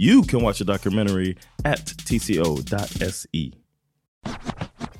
You can watch the documentary at tco.se.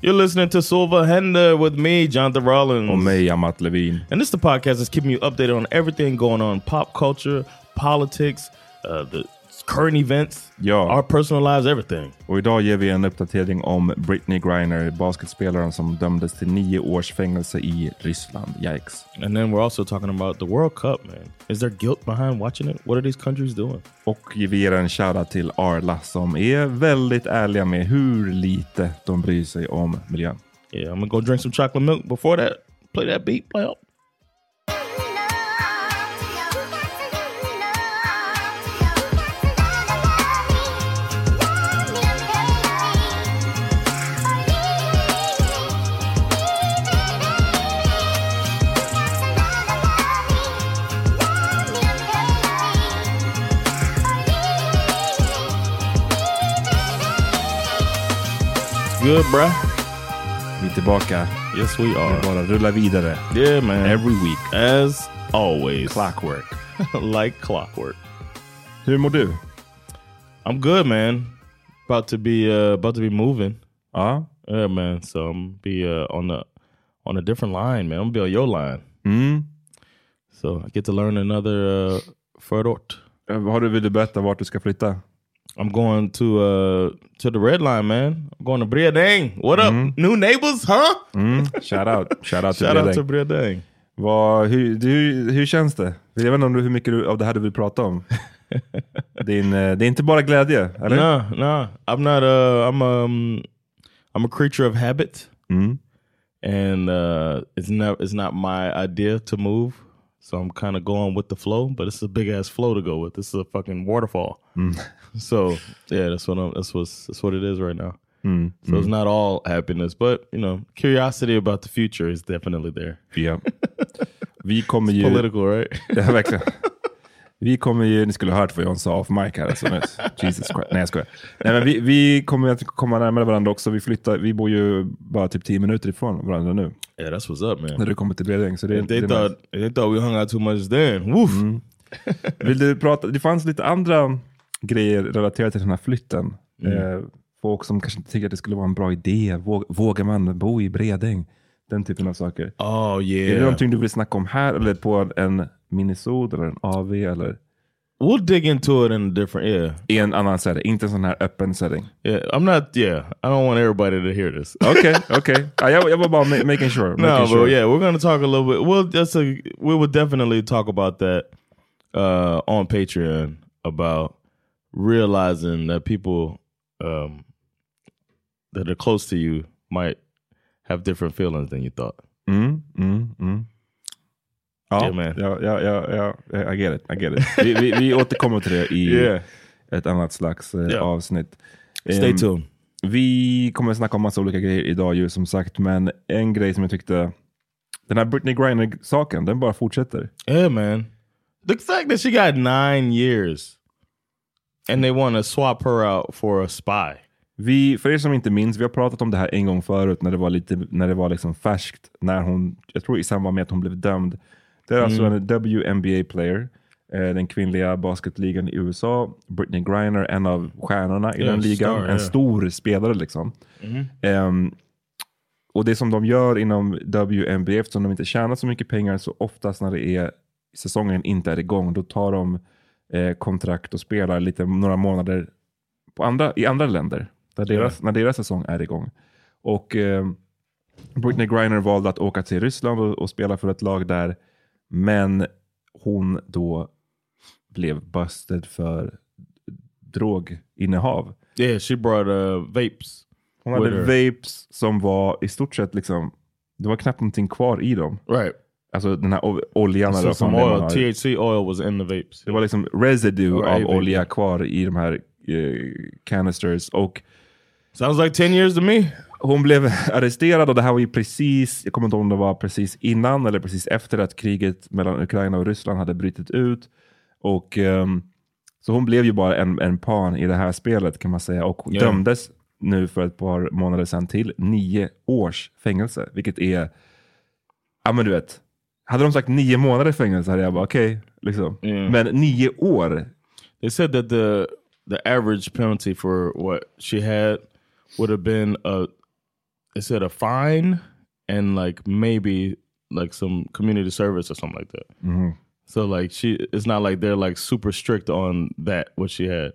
You're listening to Silva Hender with me, Jonathan Rollins. Och mig, Amat Levine. And this is the podcast that's keeping you updated on everything going on pop culture, politics, uh, the current events, ja. our personal lives, everything. Och idag ger vi en uppdatering om Britney Griner, basketspelaren som dömdes till nio års fängelse i Ryssland. Yikes. And then we're also talking about the World Cup, man. Is there guilt behind watching it? What are these countries doing? Och vi ger en shoutout till Arla som är väldigt ärliga med hur lite de bryr sig om miljön. Yeah, I'm gonna go drink some chocolate milk. Before that, play that beat, play up. Good bruh? Vi är tillbaka. Yes we are. Vi bara rullar vidare. Yeah man. Every week. As always. Clockwork. like clockwork. Hur mår du? I'm good man. About to be uh, about to be moving. Ja. Yeah man. So I'm be uh, on the on a different line man. I'm gonna be on your line. Mm. So I get to learn another uh, förort. Har du velat berätta vart du ska flytta? I'm going to uh to the red line, man. I'm going to Bredäng. What up? Mm. New neighbors, huh? Mm. Shout out. Shout out Shout out to Bredäng. Vad, hur, hur, hur känns det? Jag vet inte om du, hur mycket du, av det här du vill prata om. Din, eh, det är inte bara glädje, eller? No, no. I'm not a, I'm um, I'm a creature of habit. Mm. And uh, it's, not, it's not my idea to move. So I'm kind of going with the flow, but it's a big ass flow to go with. This is a fucking waterfall. Mm. So yeah, that's what I'm, that's what's that's what it is right now. So it's not all happiness, but you know, curiosity about the future is definitely there. Yeah. Vi kommer ju... Political, right? Ja, verkligen. Vi kommer ju, ni skulle ha hört vad John sa off mic här. Alltså, Jesus Christ. Nej jag skojar. Nej, men vi, vi kommer att komma närmare varandra också. Vi flyttar, vi bor ju bara typ 10 minuter ifrån varandra nu. yeah, that's what's up, man. När du kommer till Bredäng. Så det, If they det thought nice. they thought we hung out too much then. Woof. Vill du prata, det fanns lite andra grejer relaterat till den här flytten. Eh, folk som kanske inte tycker att det skulle vara en bra idé. Våg, vågar man bo i Bredäng? Den typen av saker. Oh Är det yeah. någonting du vill snacka om här eller på en minisod eller en AV eller We'll dig into it in a different yeah. i en annan setting? Inte en sån här öppen setting. Yeah. I'm not yeah. I don't want everybody to hear this. okay, okay. I, jag, jag var bara ma- making sure. No, making but sure. yeah, we're gonna talk a little bit. We'll just we would definitely talk about that uh, on Patreon about realizing that people um, that are close to you might have different feelings than you thought. Mm, mm, mm. Ja, Yeah, ja, ja, ja, ja, I get it. I get it. Vi, vi, vi återkommer till det i Yeah. ett annat slags eh, Yeah. avsnitt. Stay Ehm, tuned. Vi kommer snacka om massa olika grejer idag ju som sagt, men en grej som jag tyckte, den här Britney Griner-saken, den bara fortsätter. Yeah, man. The fact that she got nine years and they want to swap her out for a spy. Vi, för er som inte minns, vi har pratat om det här en gång förut när det var lite, när det var liksom färskt, när hon, jag tror i samband med att hon blev dömd. Det är alltså en WNBA-player, eh, den kvinnliga basketligan i USA. Britney Griner, en av stjärnorna i Ja, den ligan. star, en ja. stor spelare liksom. Ehm, och det som de gör inom WNBA, eftersom de inte tjänar så mycket pengar, så oftast när det är säsongen inte är igång, då tar de eh, kontrakt och spelar lite några månader på andra, i andra länder, där deras, när deras säsong är igång. Och eh, Britney Griner valde att åka till Ryssland och, och spela för ett lag där, men hon då blev busted för droginnehav. Yeah, she brought uh, vapes. Hon hade vapes som var i stort sett liksom, det var knappt någonting kvar i dem. Right. Alltså den här oljan eller So man oil. THC oil was in the vapes. Det var liksom residue Or av olja kvar i de här eh, canisters. Och Sounds like 10 years to me. Hon blev arresterad och det här var ju precis, jag kommer inte ihåg om det var precis innan eller precis efter att kriget mellan Ukraina och Ryssland hade brutit ut. Och ehm, Så hon blev ju bara en, en pan i det här spelet kan man säga och Ja. dömdes nu för ett par månader sedan till nio års fängelse. Vilket är, ja men du vet, hade de sagt nio månader fängelse hade jag bara okej, liksom. Mm. Men nio år, They said that the the average penalty for what she had would have been a they said a fine and like maybe like some community service or something like that. So like she it's not like they're like super strict on that what she had.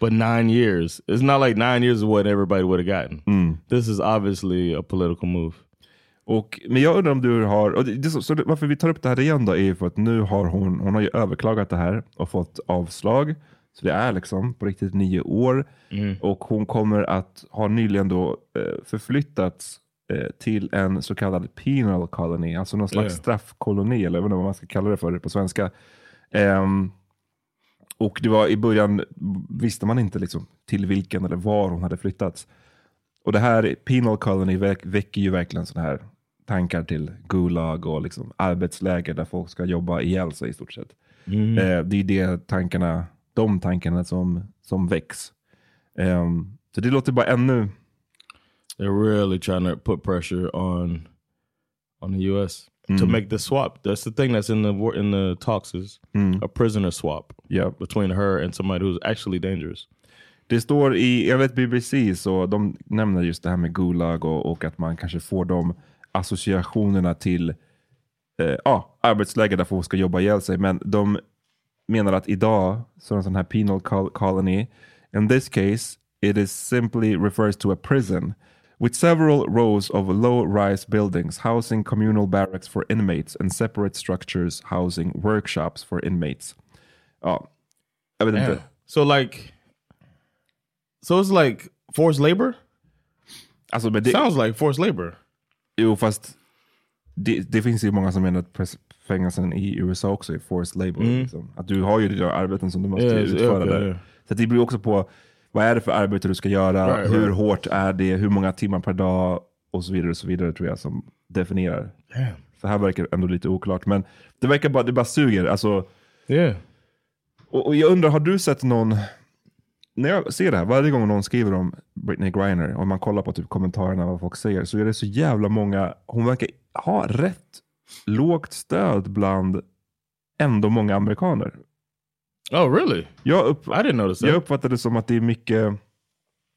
But nine years, it's not like nine years is what everybody would have gotten. This is obviously a political move. Och, men jag undrar om du har, och det, så, varför vi tar upp det här igen då är ju för att nu har hon, hon har ju överklagat det här och fått avslag. Så det är liksom på riktigt nio år. Och hon kommer att ha nyligen då eh, förflyttats eh, till en så kallad penal colony, alltså någon slags Ja. straffkoloni eller vad man ska kalla det för på svenska. Ehm, och det var i början visste man inte liksom till vilken eller var hon hade flyttats. Och det här Penal Colony väck, väcker ju verkligen sådana här tankar till Gulag och liksom arbetsläger där folk ska jobba ihjäl sig i stort sett. Eh, det är det tankarna, de tankarna som, som väcks. Ehm, så det låter bara ännu, They're really trying to put pressure on on the U.S. to make the swap. That's the thing that's in the in the talks is a prisoner swap ja. between her and somebody who's actually dangerous. Det står i, jag vet BBC, så de nämner just det här med Gulag och, och att man kanske får de associationerna till eh, ja, arbetsläger där folk ska jobba ihjäl sig. Men de menar att idag, så en sån här penal col- colony, in this case it is simply refers to a prison with several rows of low-rise buildings housing communal barracks for inmates and separate structures housing workshops for inmates. Ja, jag vet inte. So like, so it's like forced labor. Alltså, men det, Sounds like forced labor. Jo, fast det, det finns ju många som menar att fängelsen i USA också är forced labor. Liksom. Att du har ju dina arbeten som du måste Ja, utföra okej, där. ja. Så det beror också på vad är det för arbete du ska göra, Right, hur right. hårt är det, hur många timmar per dag och så vidare och så vidare tror jag som definierar. Damn. Så här verkar ändå lite oklart, men det verkar bara, det bara suger. Alltså, Yeah. och, och jag undrar, har du sett någon, när jag ser det här, varje gång någon skriver om Britney Griner, och man kollar på typ kommentarerna vad folk säger, så är det så jävla många, hon verkar ha rätt lågt stöd bland ändå många amerikaner. Oh, really? Jag, upp, I didn't notice jag that. uppfattar det som att det är mycket,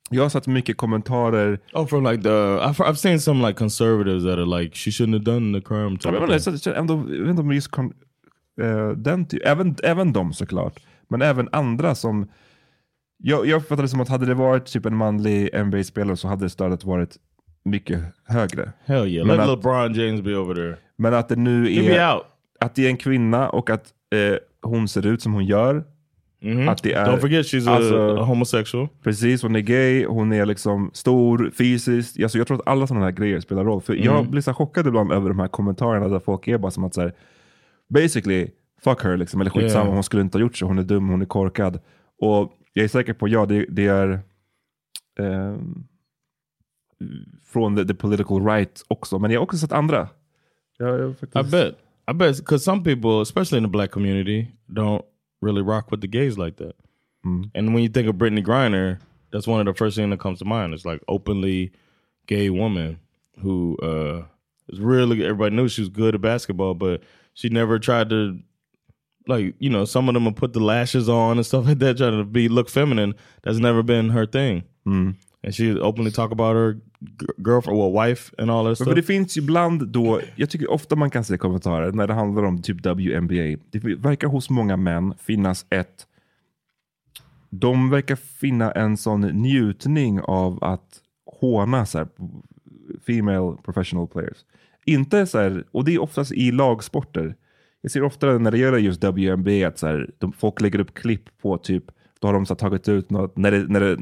jag har sett mycket kommentarer, Oh, from like the I've I've seen some like conservatives that are like she shouldn't have done the crime. type jag jag ändå, jag vet inte om just kon, eh, den även, även de såklart, men även andra som jag, jag uppfattar det som att hade det varit typ en manlig NBA-spelare så hade stödet varit mycket högre. Hell yeah! Men Let att- LeBron James be over there. Men att det nu är, att det är en kvinna och att eh, hon ser ut som hon gör. Mhm. Att det är, Don't forget she's alltså- a homosexual. Precis, hon är gay, hon är liksom stor fysiskt. Alltså jag tror att alla sådana här grejer spelar roll. För Mm. jag blir så chockad ibland över de här kommentarerna där folk är bara som att säga basically, fuck her liksom. Eller skitsamma, Yeah. hon skulle inte ha gjort så. Hon är dum, hon är korkad. Och jag är säker på, ja det, det är ehm, från the, the political right också. Men jag har också sett andra. Jag, jag, I bet. I bet because some people, especially in the black community, don't really rock with the gays like that. And when you think of Brittany Griner, that's one of the first thing that comes to mind. It's like openly gay woman who uh, is really everybody knew she was good at basketball, but she never tried to like you know some of them will put the lashes on and stuff like that, trying to be look feminine. That's never been her thing. And she openly talk about her girlfriend, well, wife, and all that Men stuff. för det finns ju ibland då, jag tycker ofta man kan se kommentarer när det handlar om typ WNBA. Det verkar hos många män finnas ett, de verkar finna en sån njutning av att håna så här, female professional players. Inte så här, och det är oftast i lagsporter. Jag ser ofta när det gäller just WNBA att så här, de, folk lägger upp klipp på typ, då har de så tagit ut något, när det, när det,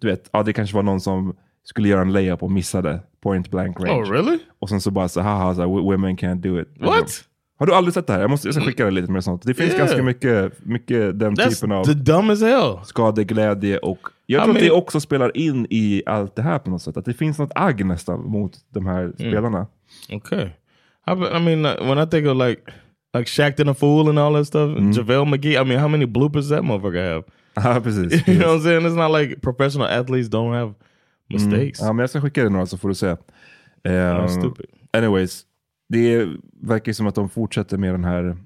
du vet, ja det kanske var någon som skulle göra en layup och missade point blank range. oh, really? Och sen så bara så haha, så här, "W- women can't do it. What? Har du aldrig sett det här? Jag, måste, jag ska skicka dig lite mer sånt. Det finns Yeah. ganska mycket, mycket den That's typen av the dumb as hell. skadeglädje och jag I tror att det också spelar in i allt det här på något sätt. Att det finns något agg nästan mot de här Mm. spelarna. Okay. I, I mean, uh, when I think of like like Shaqtin' a Fool and all that stuff, JaVale McGee, I mean, how many bloopers that motherfucker have? Ja, precis. you know what I'm saying? It's not like professional athletes don't have mistakes. Ja, men jag ska skicka dig några så får du se. Stupid. anyways, det verkar som att de fortsätter med den här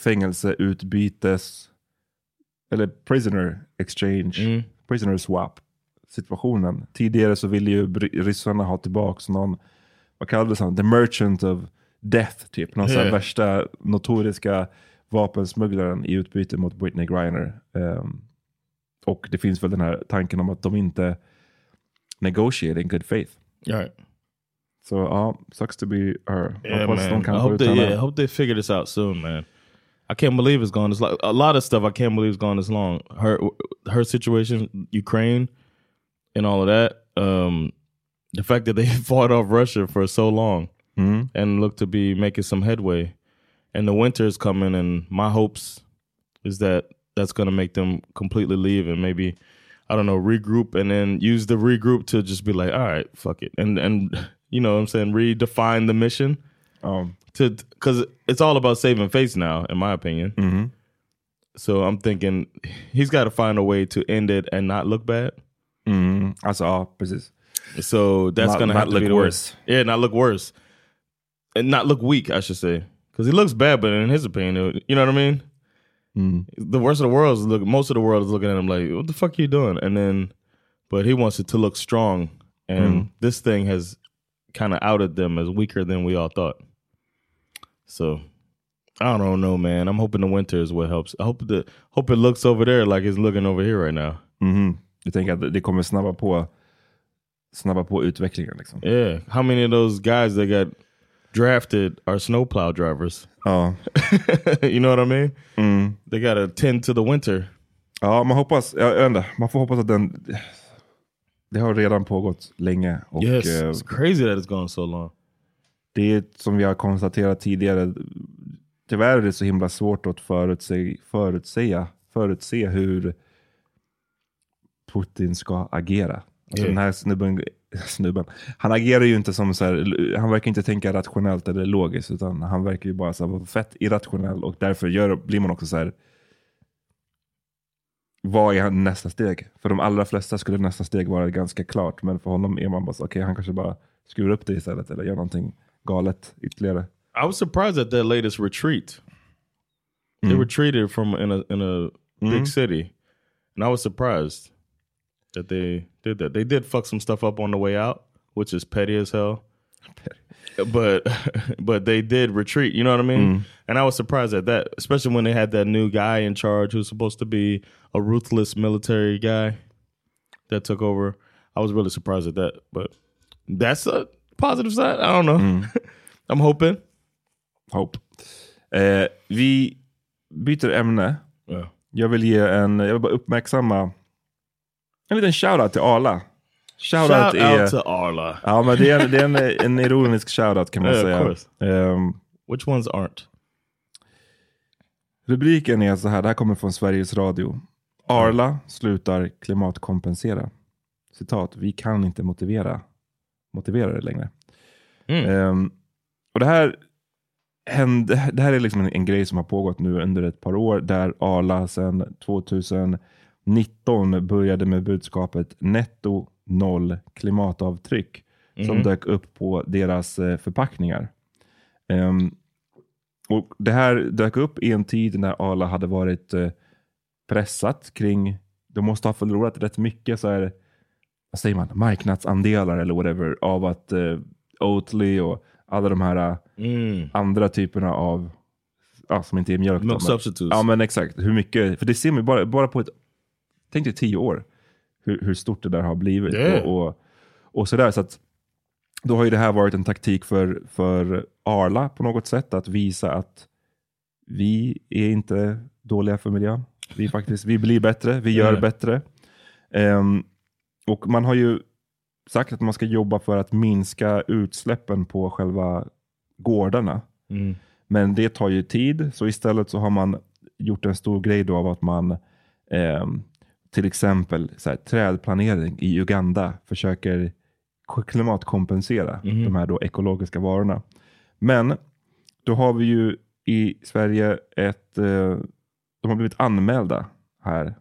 fängelseutbytes eller prisoner exchange, prisoner swap situationen. Tidigare så ville ju ryssarna ha tillbaks någon, vad kallades han, the merchant of death typ. Någon Yeah. värsta notoriska vapensmugglaren i utbyte mot Britney Griner. Ehm, och det finns väl den här tanken om att de inte negotiate in good faith. Right. Så ja, sucks to be her. Yeah, Hoppas de man. kan I hope they, yeah, I hope they figure this out soon, man. I can't believe it's gone this long. A lot of stuff I can't believe it's gone this long. Her her situation, Ukraine, and all of that. Um, the fact that they fought off Russia for so long Mm. and look to be making some headway, and the winter is coming, and my hopes is that that's going to make them completely leave and maybe I don't know regroup and then use the regroup to just be like, all right, fuck it, and and you know what I'm saying redefine the mission um to because it's all about saving face now, in my opinion. mm -hmm. So I'm thinking he's got to find a way to end it and not look bad. Mm. Alltså ja, precis. So that's Not- gonna not have to look worse. Way. Yeah, not look worse, and not look weak. I should say because he looks bad, but in his opinion, you know what I mean. The worst of the world is look. Most of the world is looking at him like, "What the fuck are you doing?" And then, but he wants it to look strong, and this thing has kind of outed them as weaker than we all thought. So I don't know, man. I'm hoping the winter is what helps. I hope the hope it looks over there like it's looking over here right now. Mhm. Jag tänker att det kommer snabba på, snabba på utvecklingen. Liksom. Yeah. How many of those guys that got drafted are snowplow drivers? Ja. you know what I mean? Mm. They got to tend to the winter. ja, man hoppas, jag vet inte, man får hoppas att den, det har redan pågått länge. Och, yes. eh, It's crazy that it's gone so long. det är som vi har konstaterat tidigare, tyvärr är det så himla svårt att förutse, förutsäga, förutse hur Putin ska agera. Alltså Den här snubben, snubben, han agerar ju inte som så här, han verkar inte tänka rationellt eller logiskt, utan han verkar ju bara så här, vara fett irrationell och därför gör, blir man också så här. Vad är nästa steg? För de allra flesta skulle nästa steg vara ganska klart, men för honom är man bara så, okej, han kanske bara skruvar upp det istället eller gör någonting galet ytterligare. I was surprised at that latest retreat. They retreated from in a in a big city, and I was surprised that they did that. They did fuck some stuff up on the way out, which is petty as hell. But but they did retreat. You know what I mean? And I was surprised at that, especially when they had that new guy in charge who's supposed to be a ruthless military guy that took over. I was really surprised at that. But that's a positive side. I don't know. I'm hoping. Hope. Eh, vi byter ämne. Yeah. Jag vill ge en, jag vill bara uppmärksamma en liten shoutout till Arla. Shoutout Shout är, out to Arla. ja, men det är, det är en, en ironisk shoutout kan man Yeah, säga. Ehm, Which ones aren't? rubriken är så här, det här kommer från Sveriges Radio. Arla slutar klimatkompensera. Citat, vi kan inte motivera, motivera det längre. Ehm, och det här hände, det här är liksom en, en grej som har pågått nu under ett par år där Arla sedan 2019 började med budskapet netto noll klimatavtryck som dök upp på deras eh, förpackningar. Ehm, och Det här dök upp i en tid när Arla hade varit eh, pressat kring, de måste ha förlorat rätt mycket så här, vad säger man, marknadsandelar eller whatever av att eh, Oatly och alla de här Mm. andra typerna av, ja, som inte är mjölk. Milk substitutes. Ja men exakt, hur mycket, för det ser man ju bara, bara på ett, tänk dig tio år, hur, hur stort det där har blivit. Yeah. Och, och, och sådär, så att då har ju det här varit en taktik för, för Arla på något sätt, att visa att vi är inte dåliga för miljön. Vi, faktiskt, vi blir bättre, vi gör Yeah. bättre. Ehm, och man har ju sagt att man ska jobba för att minska utsläppen på själva gårdarna. Mm. Men det tar ju tid, så istället så har man gjort en stor grej då av att man ehm, till exempel så här, trädplanering i Uganda försöker klimatkompensera de här då ekologiska varorna. Men då har vi ju i Sverige ett, eh, de har blivit anmälda här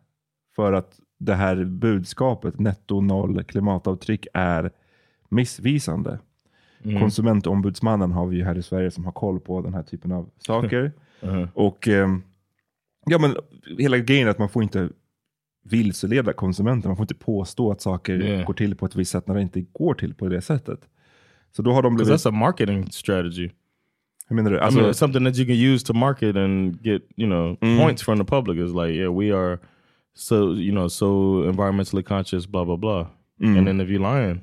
för att det här budskapet netto noll klimatavtryck är missvisande. Konsumentombudsmannen har vi ju här i Sverige som har koll på den här typen av saker. Och ehm, ja, men hela grejen är att man får inte vilseleda konsumenten. Man får inte påstå att saker Yeah. går till på ett visst sätt när det inte går till på det sättet. Så då har de blivit... that's a marketing strategy. Hur menar du? I Alltså, mean, it's something that you can use to market and get, you know, points from the public. Is like, yeah, we are so, you know, so environmentally conscious, blah blah blah. And then if you're lying,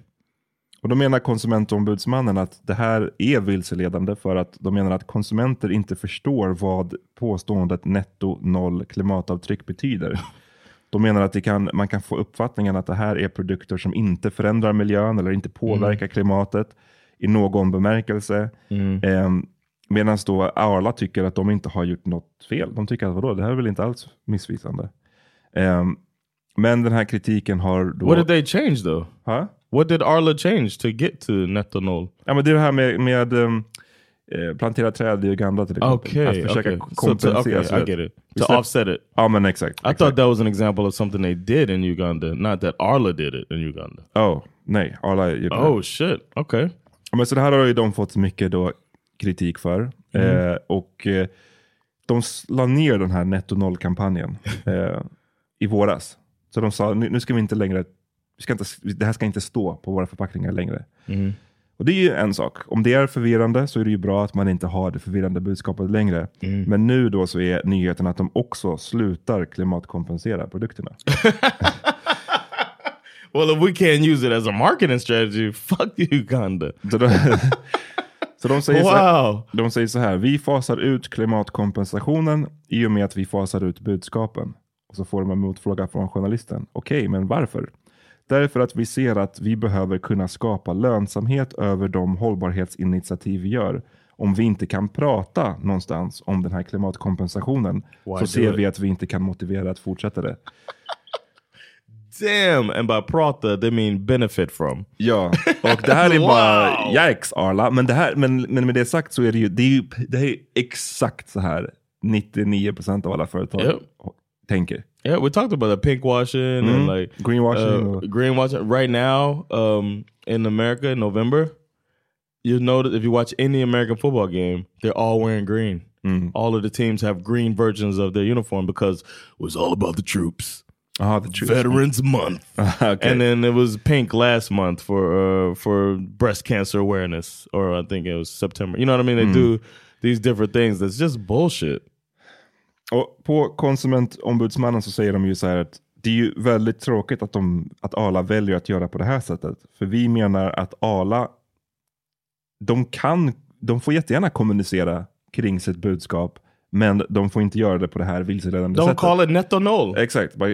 Och då menar konsumentombudsmannen att det här är vilseledande för att de menar att konsumenter inte förstår vad påståendet netto noll klimatavtryck betyder. De menar att kan, man kan få uppfattningen att det här är produkter som inte förändrar miljön eller inte påverkar klimatet i någon bemärkelse. Eh, Medan då Arla tycker att de inte har gjort något fel. De tycker att vadå, det här är väl inte alls missvisande. Eh, men den här kritiken har då... what did they change though? Ha? What did Arla change to get to netto null? Ja, men det är det här med, med um, eh, plantera träd i Uganda till exempel. Okay, att försöka okay. So to, kompensera. okay, I att- get it. To istället- offset it. Ja, men exakt. I exakt. thought that was an example of something they did in Uganda, not that Arla did it in Uganda. Oh, nej. Arla gjorde det. Oh shit. Okay. Ja, Men så det här har ju de fått mycket då kritik för. Mm. Eh, och eh, de la ner den här netto noll-kampanjen eh, i våras. Så de sa, nu, nu ska vi inte längre, vi ska inte, det här ska inte stå på våra förpackningar längre. Mm. Och det är ju en sak. Om det är förvirrande så är det ju bra att man inte har det förvirrande budskapet längre. Mm. Men nu då så är nyheten att de också slutar klimatkompensera produkterna. Well, if we can't use it as a marketing strategy, fuck Uganda. Så de, så de, säger så här, Wow. de säger så här, vi fasar ut klimatkompensationen i och med att vi fasar ut budskapen. Och så får de en motfråga från journalisten. Okej, men varför? Därför att vi ser att vi behöver kunna skapa lönsamhet över de hållbarhetsinitiativ vi gör. Om vi inte kan prata någonstans om den här klimatkompensationen Why så ser it? vi att vi inte kan motivera att fortsätta det. damn. And by prata, they mean benefit from. Ja, och det här är bara Wow. yikes Arla. Men, det här, men, men med det sagt så är det ju, det är, ju, det är exakt så här 99% av alla företag Yep. tänker. Yeah, we talked about the pink washing and like Greenwashing. uh, greenwashing. Right now, um, in America, in November, you notice if you watch any American football game, they're all wearing green. All of the teams have green versions of their uniform because it was all about the troops. Aha, the truth. Veterans Month, okay. and then it was pink last month for uh, for breast cancer awareness, or I think it was September. You know what I mean? They do these different things. That's just bullshit. Och på konsumentombudsmannen så säger de ju så här att det är ju väldigt tråkigt att, de, att Arla väljer att göra på det här sättet. För vi menar att Arla, de kan, de får jättegärna kommunicera kring sitt budskap, men de får inte göra det på det här vilseledande Don't sättet. call it netto noll. Exakt.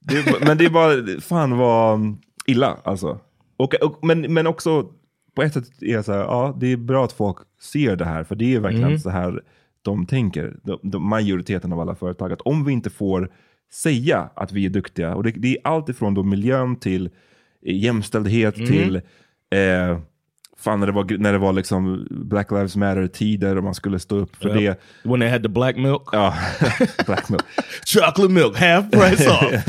Det men det är bara, fan vad illa alltså. Och, och, men, men också på ett sätt är jag så här, ja det är bra att folk ser det här, för det är verkligen så här de tänker, de, de, majoriteten av alla företag, att om vi inte får säga att vi är duktiga, och det, det är allt ifrån då miljön till eh, jämställdhet till eh, Fan när det var, när det var liksom Black Lives Matter-tider och man skulle stå upp för det. When they had the black milk, Ja, Black Milk. chocolate milk, half price off.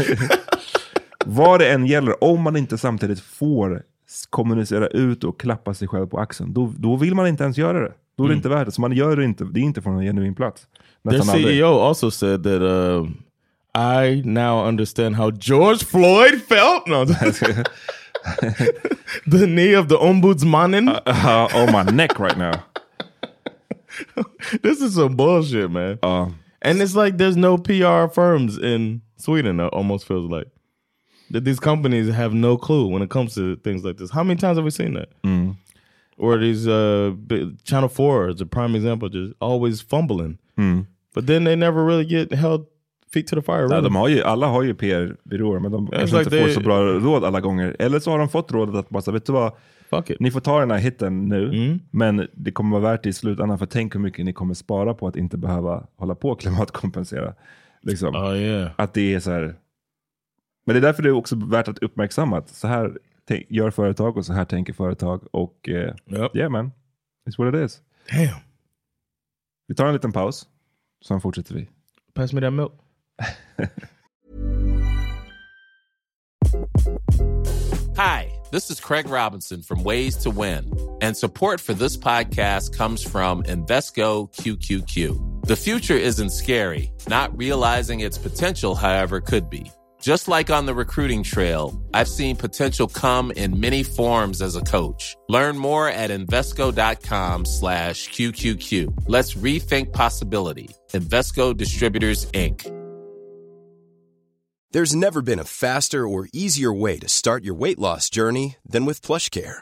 Vad det än gäller, om man inte samtidigt får kommunicera ut och klappa sig själv på axeln, då, då vill man inte ens göra det. Då är det inte värt det. Så man gör det inte, det är inte från en genuin plats. Their Nästan aldrig. CEO also said that uh, I now understand how George Floyd felt. No, the knee of the ombudsmannen. Uh, on my neck right now. this is some bullshit, man. Ja. And it's like there's no PR firms in Sweden. It almost feels like that these companies have no clue when it comes to things like this. How many times have we seen that? Or these uh, Channel Four is a prime example, just always fumbling. But then they never really get held feet to the fire. Ja, Really. de har ju, alla har ju PR-byråer, men de kanske like inte they- får så bra råd alla gånger. Eller så har de fått rådet att bara, så, vet du vad, ni får ta den här hitten nu, men det kommer vara värt det i slutändan, för tänk hur mycket ni kommer spara på att inte behöva hålla på och klimatkompensera. Liksom. Oh yeah. Att det är så här. Men det är därför det är också värt att uppmärksamma att så här tänk- gör företag och så här tänker företag. Och eh, Yep. yeah man, it's what it is. Damn. Vi tar en liten paus, sen fortsätter vi. Pass me that milk. Hi, this is Craig Robinson from Ways to Win, and support for this podcast comes from Invesco QQQ. The future isn't scary, not realizing its potential, however, could be. Just like on the recruiting trail, I've seen potential come in many forms as a coach. Learn more at Invesco.com slash QQQ. Let's rethink possibility. Invesco Distributors, Inc. There's never been a faster or easier way to start your weight loss journey than with PlushCare.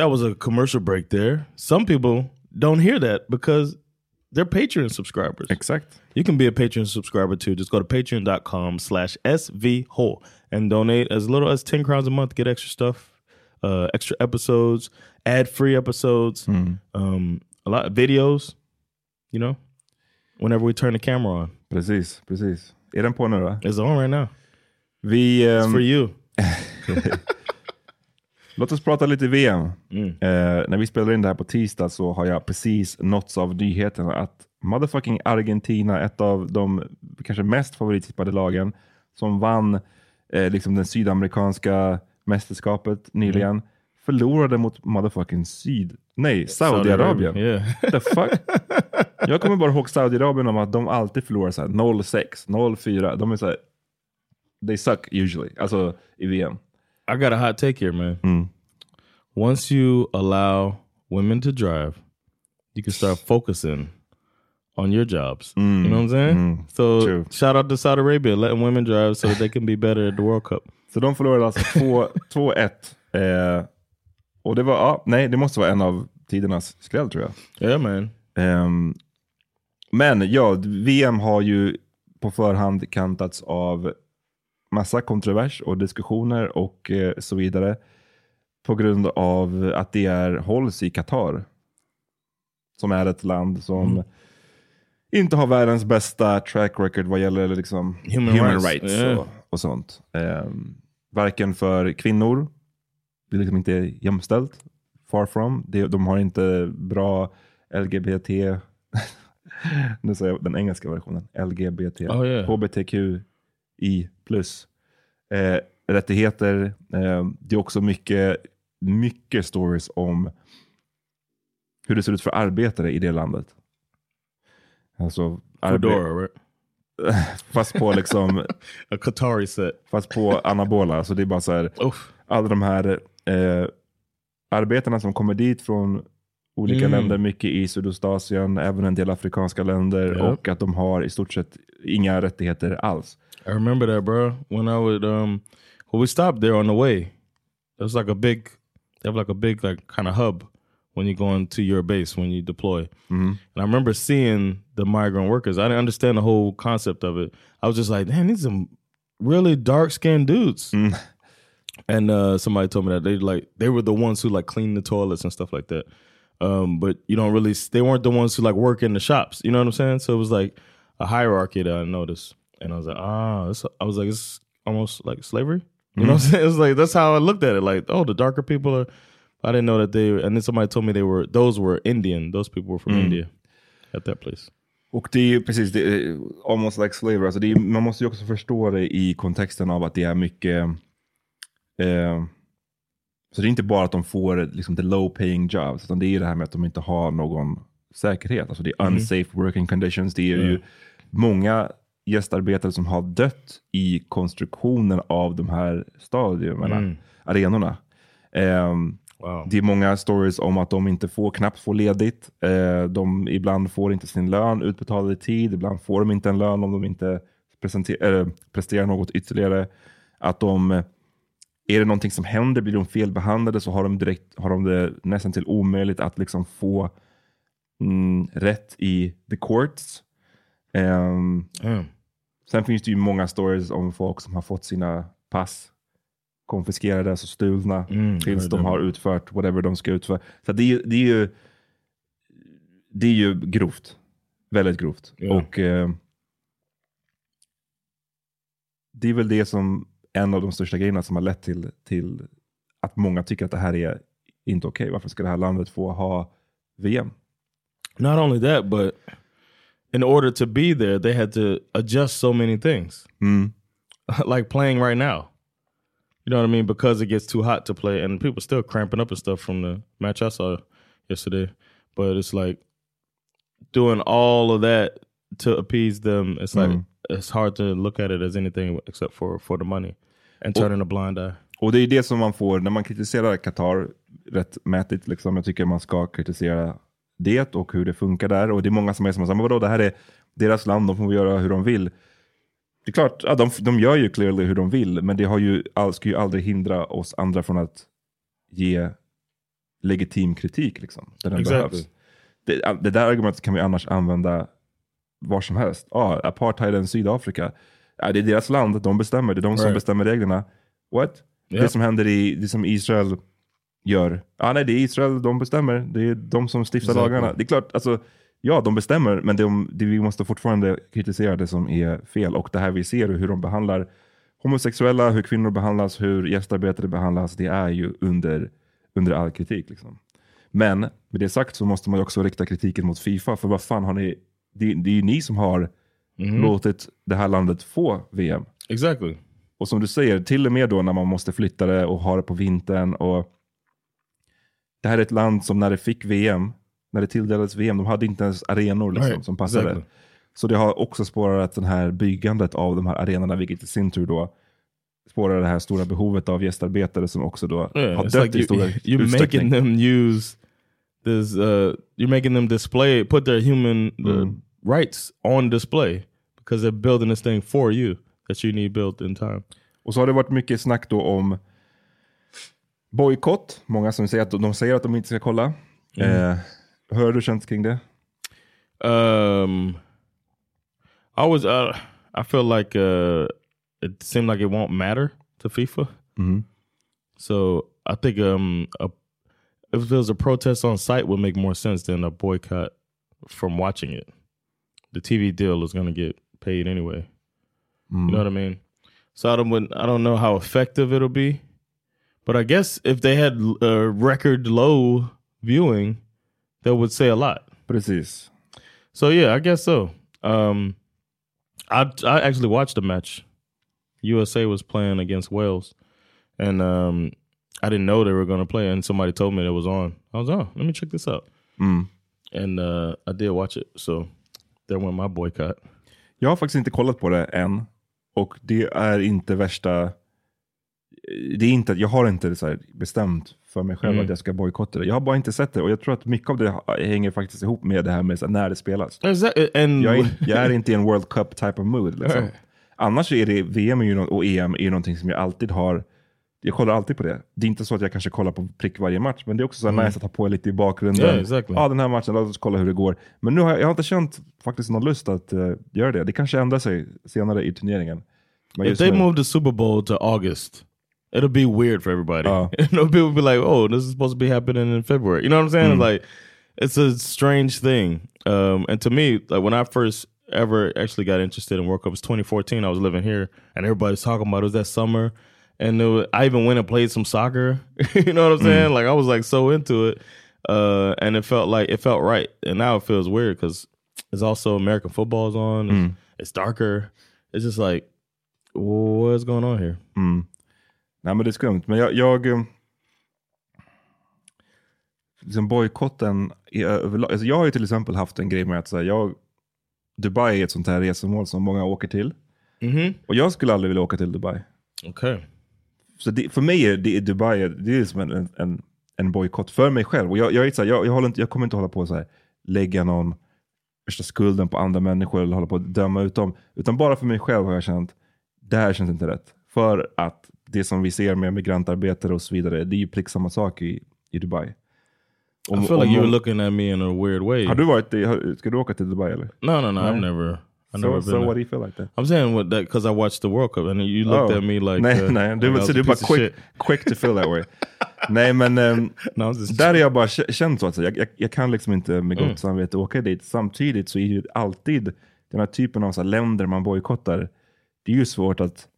That was a commercial break there. Some people don't hear that because they're Patreon subscribers. Exakt. You can be a Patreon subscriber too. Just go to patreon.com slash svwhole and donate as little as 10 crowns a month. Get extra stuff, uh, extra episodes, ad-free episodes, um, a lot of videos, you know, whenever we turn the camera on. Precis, precis. Är den på nu då? It's on right now. Vi, It's ehm, for you. Låt oss prata lite VM. Mm. Eh, när vi spelar in det här på tisdag så har jag precis nåtts av nyheten att motherfucking Argentina, ett av de kanske mest favorittippade lagen, som vann eh, liksom den sydamerikanska mästerskapet nyligen, Mm. förlorade mot motherfucking Syd... Nej, Saudiarabien. Yeah. The fuck? Jag kommer bara ihåg Saudiarabien om att de alltid förlorar så här 0-6, 0-4. De är så här, they suck usually, alltså i VM. I got a hot take here, man. Mm. Once you allow women to drive, you can start focusing on your jobs. You know what I'm saying? So True. shout out to Saudi Arabia letting women drive so that they can be better at the World Cup. Så de förlorade alltså 2 2-1. Eh, och det var, ja, nej, det måste vara en av tidernas skräll tror jag. Yeah, man. Ehm, men ja, VM har ju på förhand kantats av massa kontrovers och diskussioner och eh, så vidare. På grund av att det är, hålls i Qatar. Som är ett land som inte har världens bästa track record vad gäller liksom Human rights. Yeah. och, och sånt. Ehm, varken för kvinnor, det är liksom inte jämställt. Far from. De, de har inte bra LGBT, nu säger jag den engelska versionen, LGBT, Oh, yeah. HBTQI plus eh, rättigheter. Eh, det är också mycket, mycket stories om hur det ser ut för arbetare i det landet. Alltså, right? fast på liksom A Qatari set. Fast på anabola. Så det är bara så här, alla de här eh, arbetarna som kommer dit från olika Mm. länder, mycket i Sydostasien, även en del afrikanska länder Ja. och att de har i stort sett inga rättigheter alls. I remember that, bro. When I would, um, when we stopped there on the way, it was like a big, they have like a big, like kind of hub when you're going to your base when you deploy. And I remember seeing the migrant workers. I didn't understand the whole concept of it. I was just like, man, these some really dark skinned dudes. And uh, somebody told me that they like they were the ones who like clean the toilets and stuff like that. Um, but you don't really they weren't the ones who like work in the shops. You know what I'm saying? So it was like a hierarchy that I noticed, and I was like, ah, this, I was like, it's almost like slavery. You know what I'm saying? It's like that's how I looked at it. Like, oh, the darker people are. I didn't know that they. And then somebody told me they were those were Indian. Those people were from India at that place. Och det är ju precis, det är almost like slavery. Alltså är, man måste ju också förstå det i kontexten av att det är mycket... Eh, så det är inte bara att de får liksom, the low paying jobs, utan det är det här med att de inte har någon säkerhet. Alltså det är unsafe working conditions. Det är ju många gästarbetare som har dött i konstruktionen av de här stadierna, arenorna. Ehm, Wow. det är många stories om att de inte får, knappt får ledigt. Eh, de ibland får inte sin lön utbetald i tid. Ibland får de inte en lön om de inte eh, presterar något ytterligare. Att de, är det någonting som händer, blir de felbehandlade så har de, direkt, har de det nästan till omöjligt att liksom få mm, rätt i the courts. Ehm, Damn. Sen finns det ju många stories om folk som har fått sina pass konfiskerade, alltså stulna, Mm, tills de har utfört whatever de ska utföra. Så det är, det är ju det är ju grovt. Väldigt grovt. Ja. Och eh, det är väl det som en av de största grejerna som har lett till, till att många tycker att det här är inte okej. Varför ska det här landet få ha VM? Not only that, but in order to be there, they had to adjust so many things. Mm. like playing right now. You know what I mean? Because it gets too hot to play, and people still cramping up and stuff from the match I saw yesterday. But it's like doing all of that to appease them. It's like Mm. it's hard to look at it as anything except for for the money and turning a blind eye. Och det är det som man får när man kritiserar Qatar rättmätigt. Liksom. Jag tycker man ska kritisera det och hur det funkar där. Och det är många som är som säger, vadå, det här är deras land, de får göra hur de vill. Det är klart, ja, de, de gör ju clearly hur de vill, men det har ju, ska ju aldrig hindra oss andra från att ge legitim kritik. Liksom, där den Exactly. behövs. Det, det där argumentet kan vi annars använda var som helst. Ah, apartheiden Sydafrika, ja, det är deras land, de bestämmer, det är de som Right. bestämmer reglerna. What? Det Yep. som händer i, det som Israel gör. Ah, nej, det är Israel, de bestämmer. Det är de som stiftar Exactly. lagarna. Det är klart, alltså, ja de bestämmer, men de, det, vi måste fortfarande kritisera det som är fel. Och det här vi ser, hur de behandlar homosexuella, hur kvinnor behandlas, hur gästarbetare behandlas, det är ju under, under all kritik. Liksom. Men med det sagt så måste man ju också rikta kritiken mot Fifa, för vad fan har ni, det, det är ju ni som har låtit det här landet få VM. Exactly. Och som du säger, till och med då när man måste flytta det och ha det på vintern. Och det här är ett land som när det fick VM, när det tilldelades VM, de hade inte ens arenor liksom, Right, som passade. exactly. Så det har också spårat den här byggandet av de här arenorna, vilket i sin tur då spårar det här stora behovet av gästarbetare som också då Yeah, har dött like i you, stora you're making them use this. Uh, you're making them display, put their human uh, Mm. rights on display because they're building this thing for you that you need built in time. Och så har det varit mycket snack då om bojkott. Många som säger att de säger att de inte ska kolla. Mm. Eh, hur har du känt kring det? Um, I was. Uh, I feel like uh, it seemed like it won't matter to FIFA. Mhm. So I think um, a, if there was a protest on site, would make more sense than a boycott from watching it. The TV deal is going to get paid anyway. You know what I mean? So I don't. I don't know how effective it'll be, but I guess if they had a record low viewing, that would say a lot. Precis. So yeah, I guess so. Um, I I actually watched the match. USA was playing against Wales, and um, I didn't know they were going to play. And somebody told me it was on. I was oh, let me check this out. Mm. And uh, I did watch it. So there went my boycott. Jag har faktiskt inte kollat på det än. Och det är inte värsta... Det är inte, jag har inte så bestämt för mig själv Mm. att jag ska bojkotta det. Jag har bara inte sett det. Och jag tror att mycket av det hänger faktiskt ihop med det här med här, när det spelas. Exactly. And Jag är, jag är inte i en World Cup type of mood. Liksom. Right. Annars är det, VM och EM är ju någonting som jag alltid har, jag kollar alltid på det. Det är inte så att jag kanske kollar på prick varje match, men det är också så här nice att ha på lite i bakgrunden. Yeah, exactly. Ja, den här matchen, låt oss kolla hur det går. Men nu har jag, jag har inte känt faktiskt någon lust att eh, göra det. Det kanske ändrar sig senare i turneringen. If they nu- move the Super Bowl to August, it'll be weird for everybody. Uh. you know, people will be like, "Oh, this is supposed to be happening in February." You know what I'm saying? Mm. Like, it's a strange thing. Um, and to me, like when I first ever actually got interested in World Cup was 2014. I was living here, and everybody's talking about it. It was that summer, and it was, I even went and played some soccer. you know what I'm saying? Like I was like so into it, uh, and it felt like it felt right. And now it feels weird because it's also American football's on. It's, it's darker. It's just like, what's going on here? Mm. Nej men det är skumt. Men jag, jag eh, liksom bojkotten överlag. Alltså jag har ju till exempel haft en grej med att så här, jag, Dubai är ett sånt här resmål som många åker till. Mm-hmm. Och jag skulle aldrig vilja åka till Dubai. Okay. Så det, för mig är det, Dubai det är som en, en, en bojkott för mig själv. Och jag, jag, är så här, jag, jag, håller inte, jag kommer inte hålla på så här, lägga någon värsta skulden på andra människor eller hålla på att döma ut dem. Utan bara för mig själv har jag känt, det här känns inte rätt. För att det som vi ser med migrantarbetare och så vidare, det är ju prick samma sak i, i Dubai. Om- I feel like om- you were looking at me in a weird way. Har du varit i, har, ska du åka till Dubai eller? No, no, no. I've never. I've So, never so what do you feel like that? I'm saying what that because I watched the World Cup and you looked Oh. at me like nej, uh, nej, du, like så du bara quick, quick to feel that way. nej men ehm, No, där är jag bara kä- känt så att säga. Jag, jag, jag kan liksom inte med gott Mm. samvete åka dit. Samtidigt så är ju alltid den här typen av så här länder man bojkottar, det är ju svårt att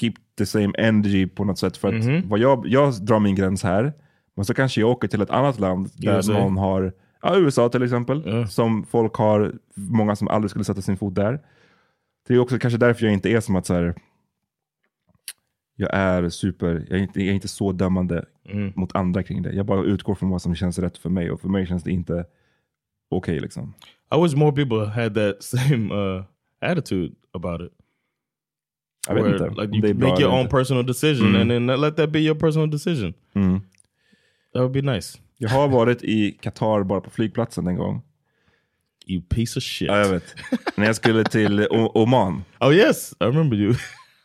keep the same energy på något sätt. För att Mhm. vad jag, jag drar min gräns här, men så kanske jag åker till ett annat land där USA. någon har, ja USA till exempel, Ja. som folk har, många som aldrig skulle sätta sin fot där. Det är också kanske därför jag inte är som att så här, jag är super, jag är inte, jag är inte så dömande Mm. mot andra kring det. Jag bara utgår från vad som känns rätt för mig och för mig känns det inte okej liksom. I wish more people had that same uh, attitude about it. Vet inte like you make your own personal decision Mm. and then let that be your personal decision. Mm. That would be nice. Jag har varit i Qatar bara på flygplatsen en gång. You piece of shit. Ja, jag vet. När jag skulle till O- Oman. Oh yes, I remember you.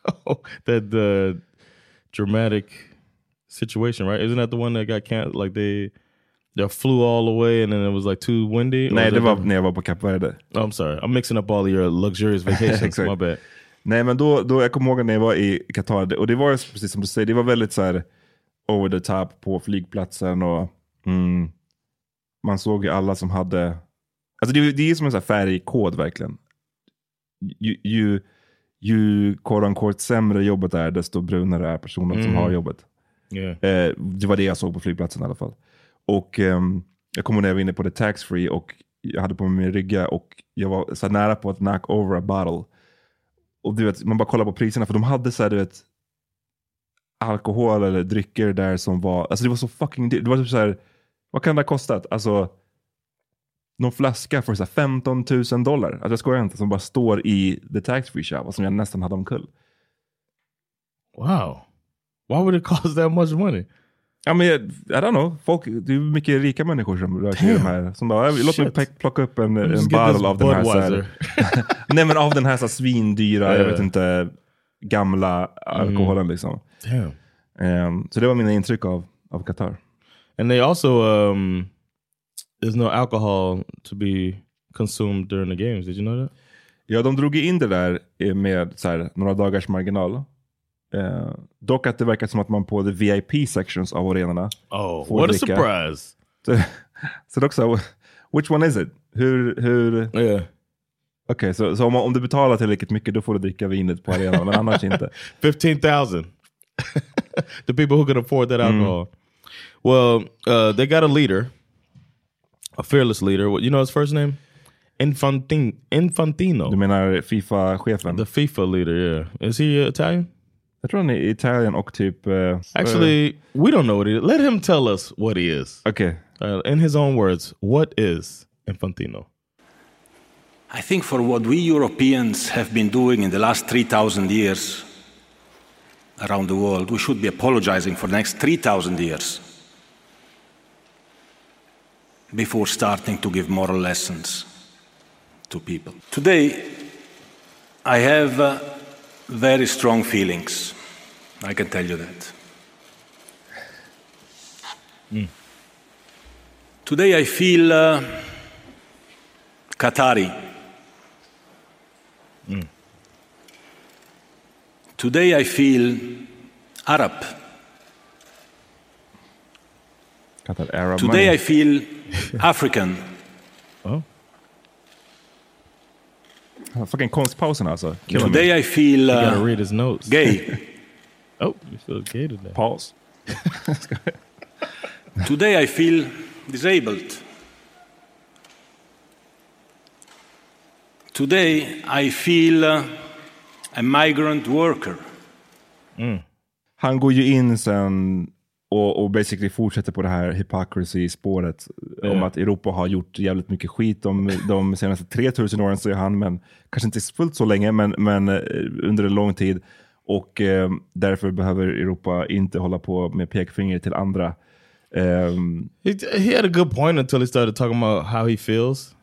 that uh, dramatic situation, right? Isn't that the one that got canceled? Like they they flew all the way and then it was like too windy. Nej, det var när jag var på Kap Verde. Oh, I'm sorry, I'm mixing up all your luxurious vacations. My bad. Nej, men då, då, jag kommer ihåg när jag var i Qatar, och det var precis som du säger, det var väldigt så här over the top på flygplatsen och mm, man såg ju alla som hade, alltså det, det är som en så här färgkod verkligen. Ju, ju, ju quote unquote, sämre jobbet är, desto brunare är personen som Mm. har jobbet. Yeah. Eh, det var det jag såg på flygplatsen i alla fall. Och ehm, jag kommer när jag var inne på the tax free och jag hade på mig min rygga och jag var så nära på att knock over a bottle. Och du vet, man bara kollar på priserna för de hade så här, du vet, alkohol eller drycker där som var, alltså det var så fucking dyrt. Det var typ så här, vad kan det ha kostat? Alltså, någon flaska för så här 15 000 dollar. Alltså jag skojar inte, som bara står i the tax free shop och som jag nästan hade omkull. Wow. Why would it cost that much money? Ja, men jag, I don't know. Folk, det är mycket rika människor som rör sig i de här. Som bara, låt mig Shit. plocka upp en, en bottle av den här. Så här nej men av den här, så här svindyra, jag Yeah. vet inte, gamla alkoholen liksom. Damn. Ehm, så det var mina intryck av, av Qatar. And they also um there's no alcohol to be consumed during the games. Did you know that? Ja, de drog in det där med så här, några dagars marginal. Eh, dock att det verkar som att man på the VIP sections av arenorna Oh, får what a dricka. surprise. Så, så också, which one is it? Hur, hur, Yeah. Okej, så, så om, om du betalar tillräckligt mycket då får du dricka vinet på arenan, men annars inte. 15,000. the people who can afford that alcohol. Well, uh, they got a leader, a fearless leader. You know his first name? Infantin Infantino. Du menar Fifa-chefen? The FIFA leader, yeah. Is he Italian? Jag tror han är Italien och typ... eh, Actually, we don't know what he is. Let him tell us what he is. Okay. Uh, in his own words, what is Infantino? I think for what we Europeans have been doing in the last 3,000 years around the world, we should be apologizing for the next 3,000 years before starting to give moral lessons to people. Today, I have uh, very strong feelings. I can tell you that. Today, I feel uh, Qatari. Today I feel Arab. Qatar Arab Today money. I feel African. Fucking konstpausen alltså. Killar mig. Today I feel You gotta uh, read his notes. gay. Oh, you feel gay today. Paus. Today I feel disabled. Today I feel uh, a migrant worker. Han går ju in sen och, och basically fortsätter på det här hypocrisy-spåret. Om Ja. att Europa har gjort jävligt mycket skit de, de senaste 3000 åren, säger han. Men kanske inte fullt så länge, men, men eh, under en lång tid. Och eh, därför behöver Europa inte hålla på med pekfinger till andra. Ehm, He, he had a good point until he started talking about how he feels.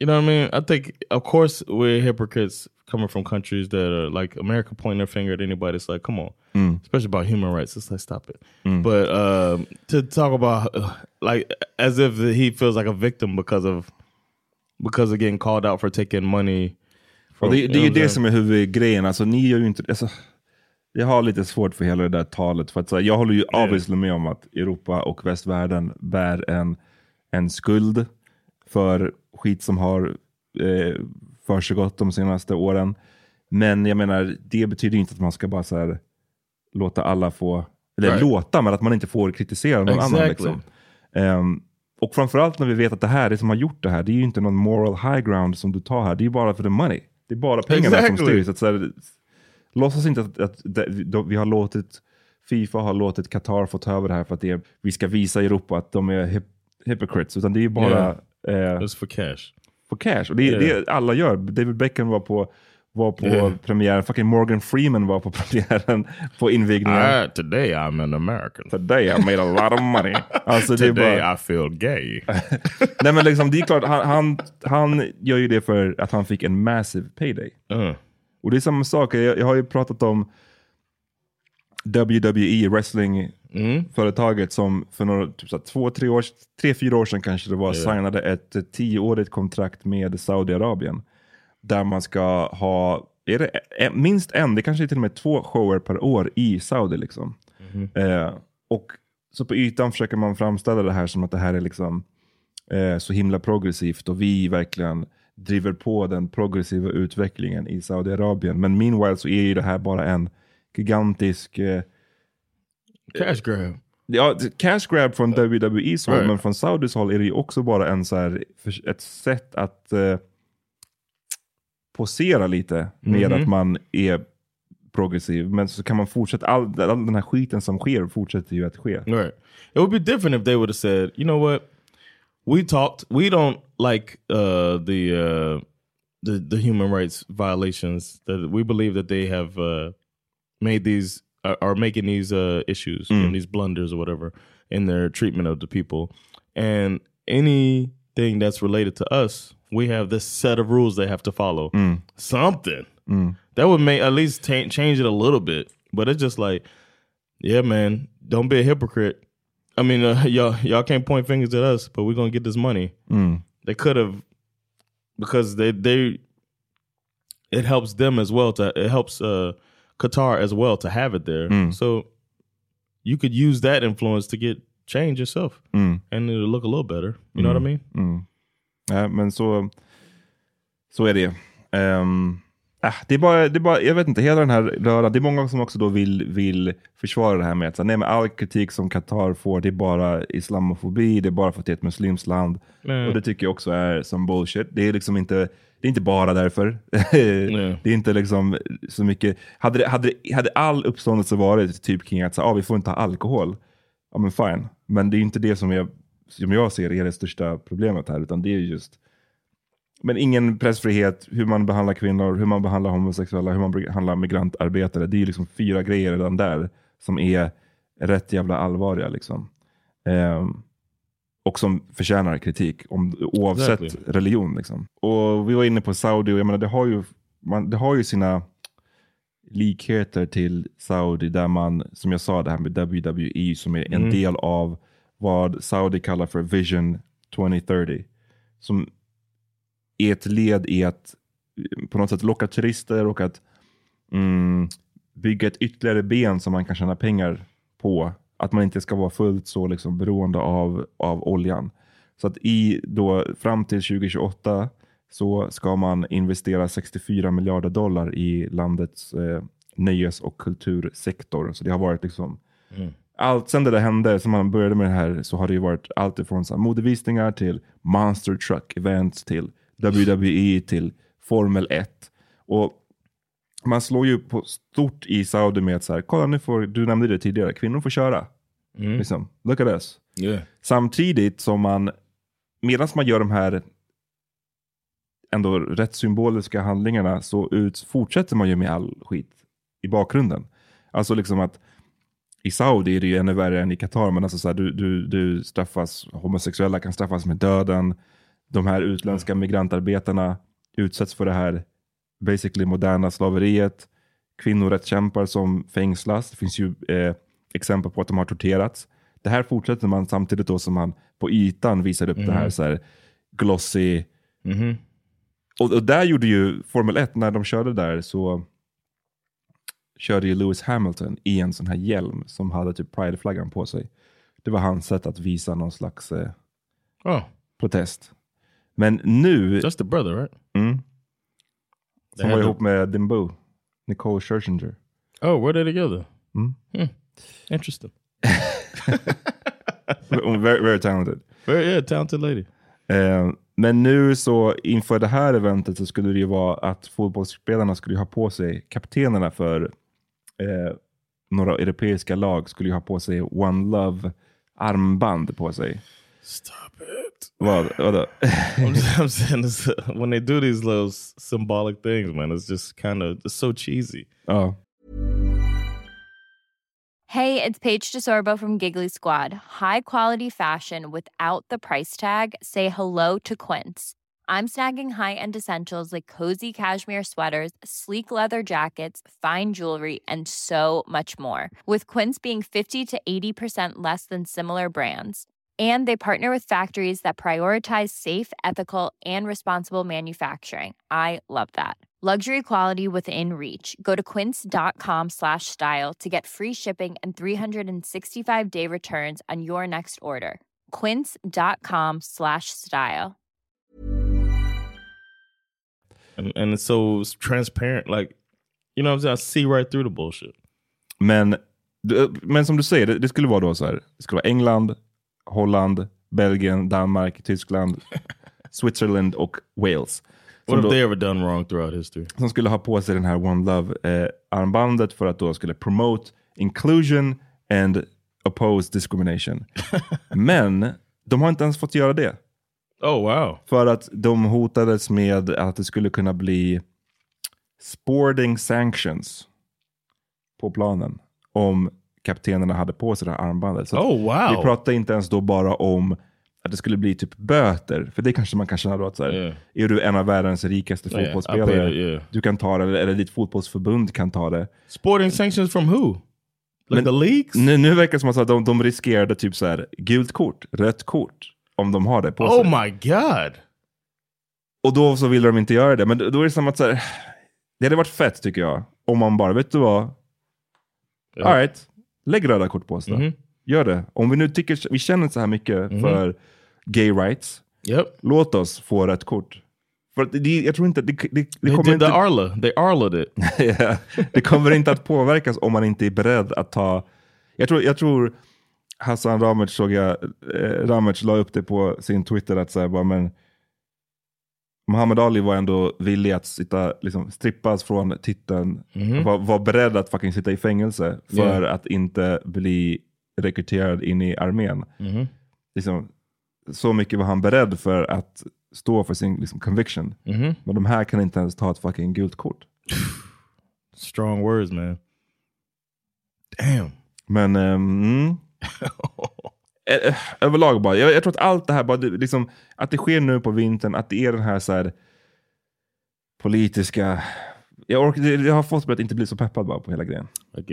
You know what I mean? I think, of course, we're hypocrites coming from countries that are like America pointing their finger at anybody. It's like, come on, especially about human rights. It's like, stop it. But um, to talk about like as if he feels like a victim because of because of getting called out for taking money. Och det, det är ju det som är huvudgrejen. Alltså, ni gör ju inte, alltså, jag har lite svårt för hela det där talet. För att, så jag håller ju obviously med om att Europa och västvärlden bär en, en skuld för skit som har eh, försiggått de senaste åren. Men jag menar, det betyder inte att man ska bara så här, låta alla få, eller Right. låta, men att man inte får kritisera någon annan. Exactly. Liksom. Ehm, och framförallt när vi vet att det här, det som har gjort det här, det är ju inte någon moral high ground som du tar här. Det är ju bara för the money. Det är bara pengarna Exactly. som styr. Så att, så här, låtsas inte att, att det, de, vi har låtit Fifa har låtit Qatar få ta över det här för att det, vi ska visa Europa att de är hip, hypocrites. Utan det är ju bara eh, Just for cash. För cash. Och det, Yeah. det alla gör. David Beckham var på, var på Yeah. premiären. Fucking Morgan Freeman var på premiären på invigningen. I, today I'm an American. Today I made a lot of money. Alltså, är Today bara, I feel gay. nej men liksom, det är klart, han, han, han gör ju det för att han fick en massive payday. Uh. Och det är samma sak, jag, jag har ju pratat om WWE, wrestling-företaget som för några, typ så två, tre, år, tre, fyra år sedan kanske det var, signade ett tioårigt kontrakt med Saudiarabien. Där man ska ha, är det eh, minst en, det kanske är till och med två shower per år i Saudi. Liksom. Eh, och så på ytan försöker man framställa det här som att det här är liksom eh, så himla progressivt och vi verkligen driver på den progressiva utvecklingen i Saudiarabien. Men meanwhile så är ju det här bara en gigantisk eh, Cash grab. Ja, cash grab från WWE's håll, Right. men från Saudis håll är det ju också bara en så här, för- ett sätt att eh, posera lite med Mhm. att man är progressiv. Men så kan man fortsätta, all, all den här skiten som sker fortsätter ju att ske. Right. It would be different if they would have said, you know what, we talked. We don't like uh, the uh, the the human rights violations. That we believe that they have uh, made these are, are making these uh, issues and these blunders or whatever in their treatment of the people. And anything that's related to us, we have this set of rules they have to follow. Something that would make at least change it a little bit. But it's just like, yeah, man, don't be a hypocrite. I mean, uh, y'all y'all can't point fingers at us, but we're gonna get this money. They could have because they they it helps them as well to it helps uh Qatar as well to have it there. Mm. So you could use that influence to get change yourself, mm. and it'll look a little better. You know what I mm. mean? Ja, men så, så är det. Um, äh, det, är bara, det är bara, jag vet inte, hela den här röran, det är många som också då vill, vill försvara det här med att nej, men all kritik som Qatar får, det är bara islamofobi, det är bara för att det är ett muslimskt land. Och det tycker jag också är som bullshit. Det är liksom inte, det är inte bara därför. Det är inte liksom så mycket, hade, det, hade, det- hade all uppståndelse varit typ kring att så, ah, vi får inte ha alkohol, ja men fine. Men det är inte det som jag, som jag ser är det största problemet här, utan det är just men ingen pressfrihet, hur man behandlar kvinnor, hur man behandlar homosexuella, hur man behandlar migrantarbetare. Det är ju liksom fyra grejer redan där som är rätt jävla allvarliga. Liksom. Ehm, och som förtjänar kritik, om, oavsett Exactly. religion. Liksom. Och vi var inne på Saudi, och jag menar, det, har ju, man, det har ju sina likheter till Saudi, där man, som jag sa, det här med WWE, som är en del av vad Saudi kallar för Vision 2030. Som är ett led i att eh, på något sätt locka turister och att mm, bygga ett ytterligare ben som man kan tjäna pengar på. Att man inte ska vara fullt så liksom beroende av, av oljan. Så att i då, fram till 2028 så ska man investera 64 miljarder dollar i landets eh, nöjes och kultursektor. Så det har varit liksom allt sen det där hände, som man började med det här, så har det ju varit allt ifrån så modevisningar till monster truck events till WWE till Formel 1. Och man slår ju på stort i Saudi med att så här, kolla nu får, du nämnde det tidigare, kvinnor får köra. Liksom, look at us. Yeah. Samtidigt som man, medan man gör de här ändå rätt symboliska handlingarna så ut, fortsätter man ju med all skit i bakgrunden. Alltså liksom att i Saudi är det ju ännu värre än i Qatar, men alltså så här, du, du, du straffas, homosexuella kan straffas med döden. De här utländska migrantarbetarna utsätts för det här basically moderna slaveriet. Kvinnorättskämpar som fängslas. Det finns ju eh, exempel på att de har torterats. Det här fortsätter man samtidigt då som man på ytan visar upp det här, så här glossy. Och, och där gjorde ju Formel 1, när de körde där så körde ju Lewis Hamilton i en sån här hjälm som hade typ Pride-flaggan på sig. Det var hans sätt att visa någon slags eh, Oh, protest. Men nu, that's the brother, right? mm, som var ihop med Dimbo, Nicole Scherzinger. Oh, were they together? Mm. Hmm. Interesting. very, very talented. Very yeah, talented lady. Eh, men nu så inför det här eventet så skulle det ju vara att fotbollsspelarna skulle ha på sig, kaptenerna för eh, några europeiska lag skulle ju ha på sig One Love armband på sig. Stop it. Vad, vadå? I'm, just, I'm saying this, when they do these little symbolic things, man, it's just kind of it's so cheesy. Oh. Hey, it's Paige DeSorbo from Giggly Squad. High quality fashion without the price tag. Say hello to Quince. I'm snagging high-end essentials like cozy cashmere sweaters, sleek leather jackets, fine jewelry, and so much more. With Quince being 50 to 80% less than similar brands. And they partner with factories that prioritize safe, ethical, and responsible manufacturing. I love that. Luxury quality within reach. Go to quince.com slash style to get free shipping and 365 day returns on your next order. Quince.com slash style. And, and it's so transparent. Like, you know what I'm saying? I see right through the bullshit. Men, du- men som du säger, det, det skulle vara då så här. Det skulle vara England, Holland, Belgien, Danmark, Tyskland, Switzerland och Wales. What have they ever done wrong throughout history? som skulle ha på sig den här One Love-armbandet för att då skulle promote inclusion and oppose discrimination. Men de har inte ens fått göra det. Oh wow. För att de hotades med att det skulle kunna bli sporting sanctions på planen om kaptenerna hade på sig det här armbandet. Så Oh, wow. Vi pratar inte ens då bara om att det skulle bli typ böter. För det kanske man kan känna då att så här, Yeah. är du en av världens rikaste Yeah, fotbollsspelare, yeah. du kan ta det, eller, eller ditt fotbollsförbund kan ta det. Sporting sanctions from who? Like the leagues? Nu, nu verkar det som att de, de riskerade typ så här, gult kort, rött kort, om de har det på sig. Oh my god. Och då så ville de inte göra det. Men då är det som att så här, det hade varit fett tycker jag. Om man bara, vet du vad? All right, lägg röda kort på oss då. Mhm. Gör det. Om vi nu tycker, vi känner så här mycket Mhm. för gay rights. Yep. Låt oss få rött kort. För det, jag tror inte, det, det, det kommer inte... the Arla. They Arla'd it. Det kommer inte att påverkas om man inte är beredd att ta... Jag tror, jag tror Hassan Ramic såg jag, eh, Ramic la upp det på sin Twitter att säga bara men Muhammad Ali var ändå villig att sitta, liksom, strippas från titeln, Mhm. var, var beredd att fucking sitta i fängelse för Yeah. att inte bli rekryterad in i armén. Mhm. Liksom, så mycket var han beredd för att stå för sin liksom, conviction. Mhm. Men de här kan inte ens ta ett fucking gult kort. Strong words, man. Damn. Men mm. Eh, överlag bara, jag, jag tror att allt det här, bara, liksom, att det sker nu på vintern, att det är den här, så här politiska... Jag, orkar, jag har fått mig att inte bli så peppad bara på hela grejen. It.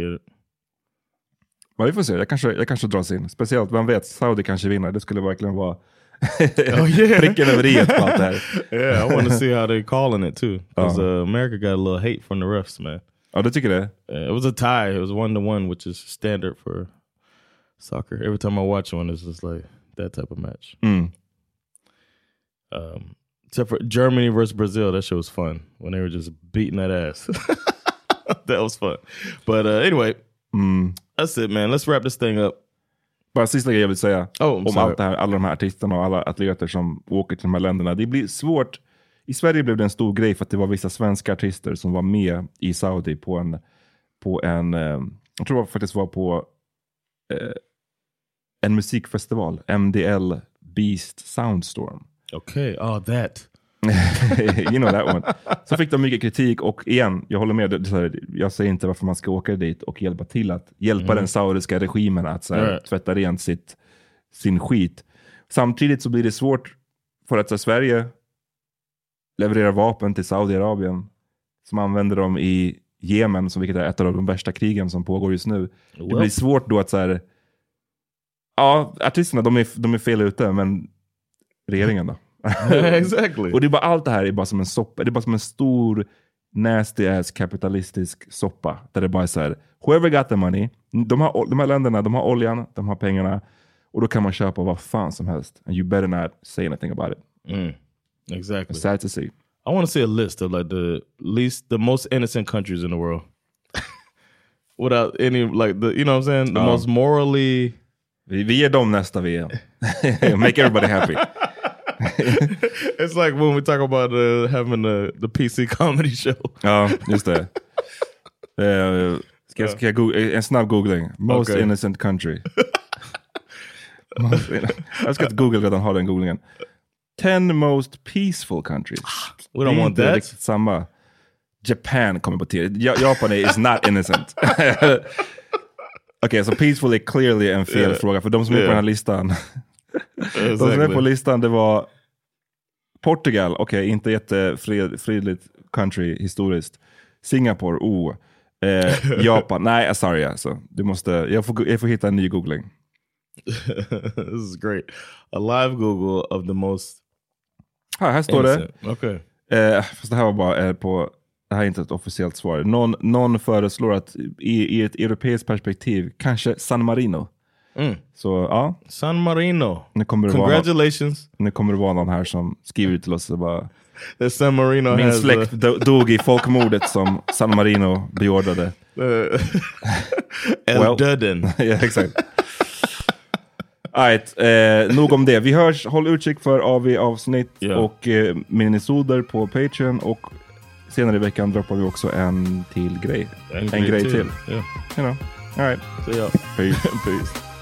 Men vi får se, jag kanske, jag kanske dras in. Speciellt, vem vet, Saudi kanske vinner. Det skulle verkligen vara Oh, yeah. pricken över i på allt det här. Yeah, I want to see how they calling it too. Because Uh. uh, America got a little hate from the refs, man. Ja, du tycker det? Uh, it was a tie. It was one to one, which is standard for soccer. Every time I watch one, it's just like that type of match. Mm. Um, except for Germany versus Brazil, that shit was fun when they were just beating that ass. that was fun. But uh, anyway, Mm. that's it, man. Let's wrap this thing up. Bara sista grejen jag vill säga. Oh, om allt här, alla de här artisterna och alla atleter som åker till de här länderna. Det blir svårt. I Sverige blev det en stor grej för att det var vissa svenska artister som var med i Saudi på en, på en eh, jag tror det faktiskt var på en musikfestival. MDL Beast Soundstorm. Okay. Oh, that. you know that one. Så fick de mycket kritik och igen, jag håller med. här, Jag säger inte varför man ska åka dit och hjälpa till att hjälpa Mm. den saudiska regimen att så här, Right. tvätta rent sitt, sin skit. Samtidigt så blir det svårt för att här, Sverige levererar vapen till Saudiarabien som använder dem i Jemen, som vilket är ett av de värsta krigen som pågår just nu. Det Well. blir svårt då att så här, ja, artisterna de är, de är fel ute, men regeringen då? exactly. Och det är bara allt det här är bara som en soppa. Det är bara som en stor nasty ass kapitalistisk soppa. Där det bara är så här, whoever got the money. De, har, de här länderna, de har oljan, de har pengarna. Och då kan man köpa vad fan som helst. And you better not say anything about it. Mm, exactly. It's sad to see. I want to see a list of like the least, the most innocent countries in the world, without any like the, you know what I'm saying, the Um, most morally. Vi, vi ger dem nästa VM. Make everybody happy. it's like when we talk about uh, having the the PC comedy show. Ja, just det. Eh, ska, jag- ska jag googla, en snabb googling. Most Okay. innocent country. Most in- jag ska att Google redan har den googlingen. 10 most peaceful countries. We don't Det är want inte that. riktigt samma. Japan kommer på tio. Ja- Japan is not innocent. Okej, så peaceful är clearly en fel Yeah. fråga. För de som är på Yeah. den här listan. De som är Exactly. på listan det var Portugal, okej, inte jättefridligt country historiskt. Singapore, oh. Eh, Japan, nej sorry alltså. Du måste, jag, får, jag får hitta en ny googling. this is great. A live Google of the most. Här, här står det. Okay. Eh, fast det här var bara eh, på, det här är inte ett officiellt svar. Någon, någon föreslår att i, i ett europeiskt perspektiv, kanske San Marino. Mm. Så ja, San Marino. nu kommer det vara, Congratulations. nu kommer det vara någon här som skriver till oss och bara that San Marino Min släkt do- dog i folkmordet som San Marino beordrade. uh, El Well- Dudden. ja, exakt. Alright, eh, nog om det. Vi hörs, håll utkik för AV-avsnitt Ja. och eh, minisoder på Patreon och senare i veckan droppar vi också en till grej. En En grej till. Yeah. You know. Alright. So yeah. Peace. Peace.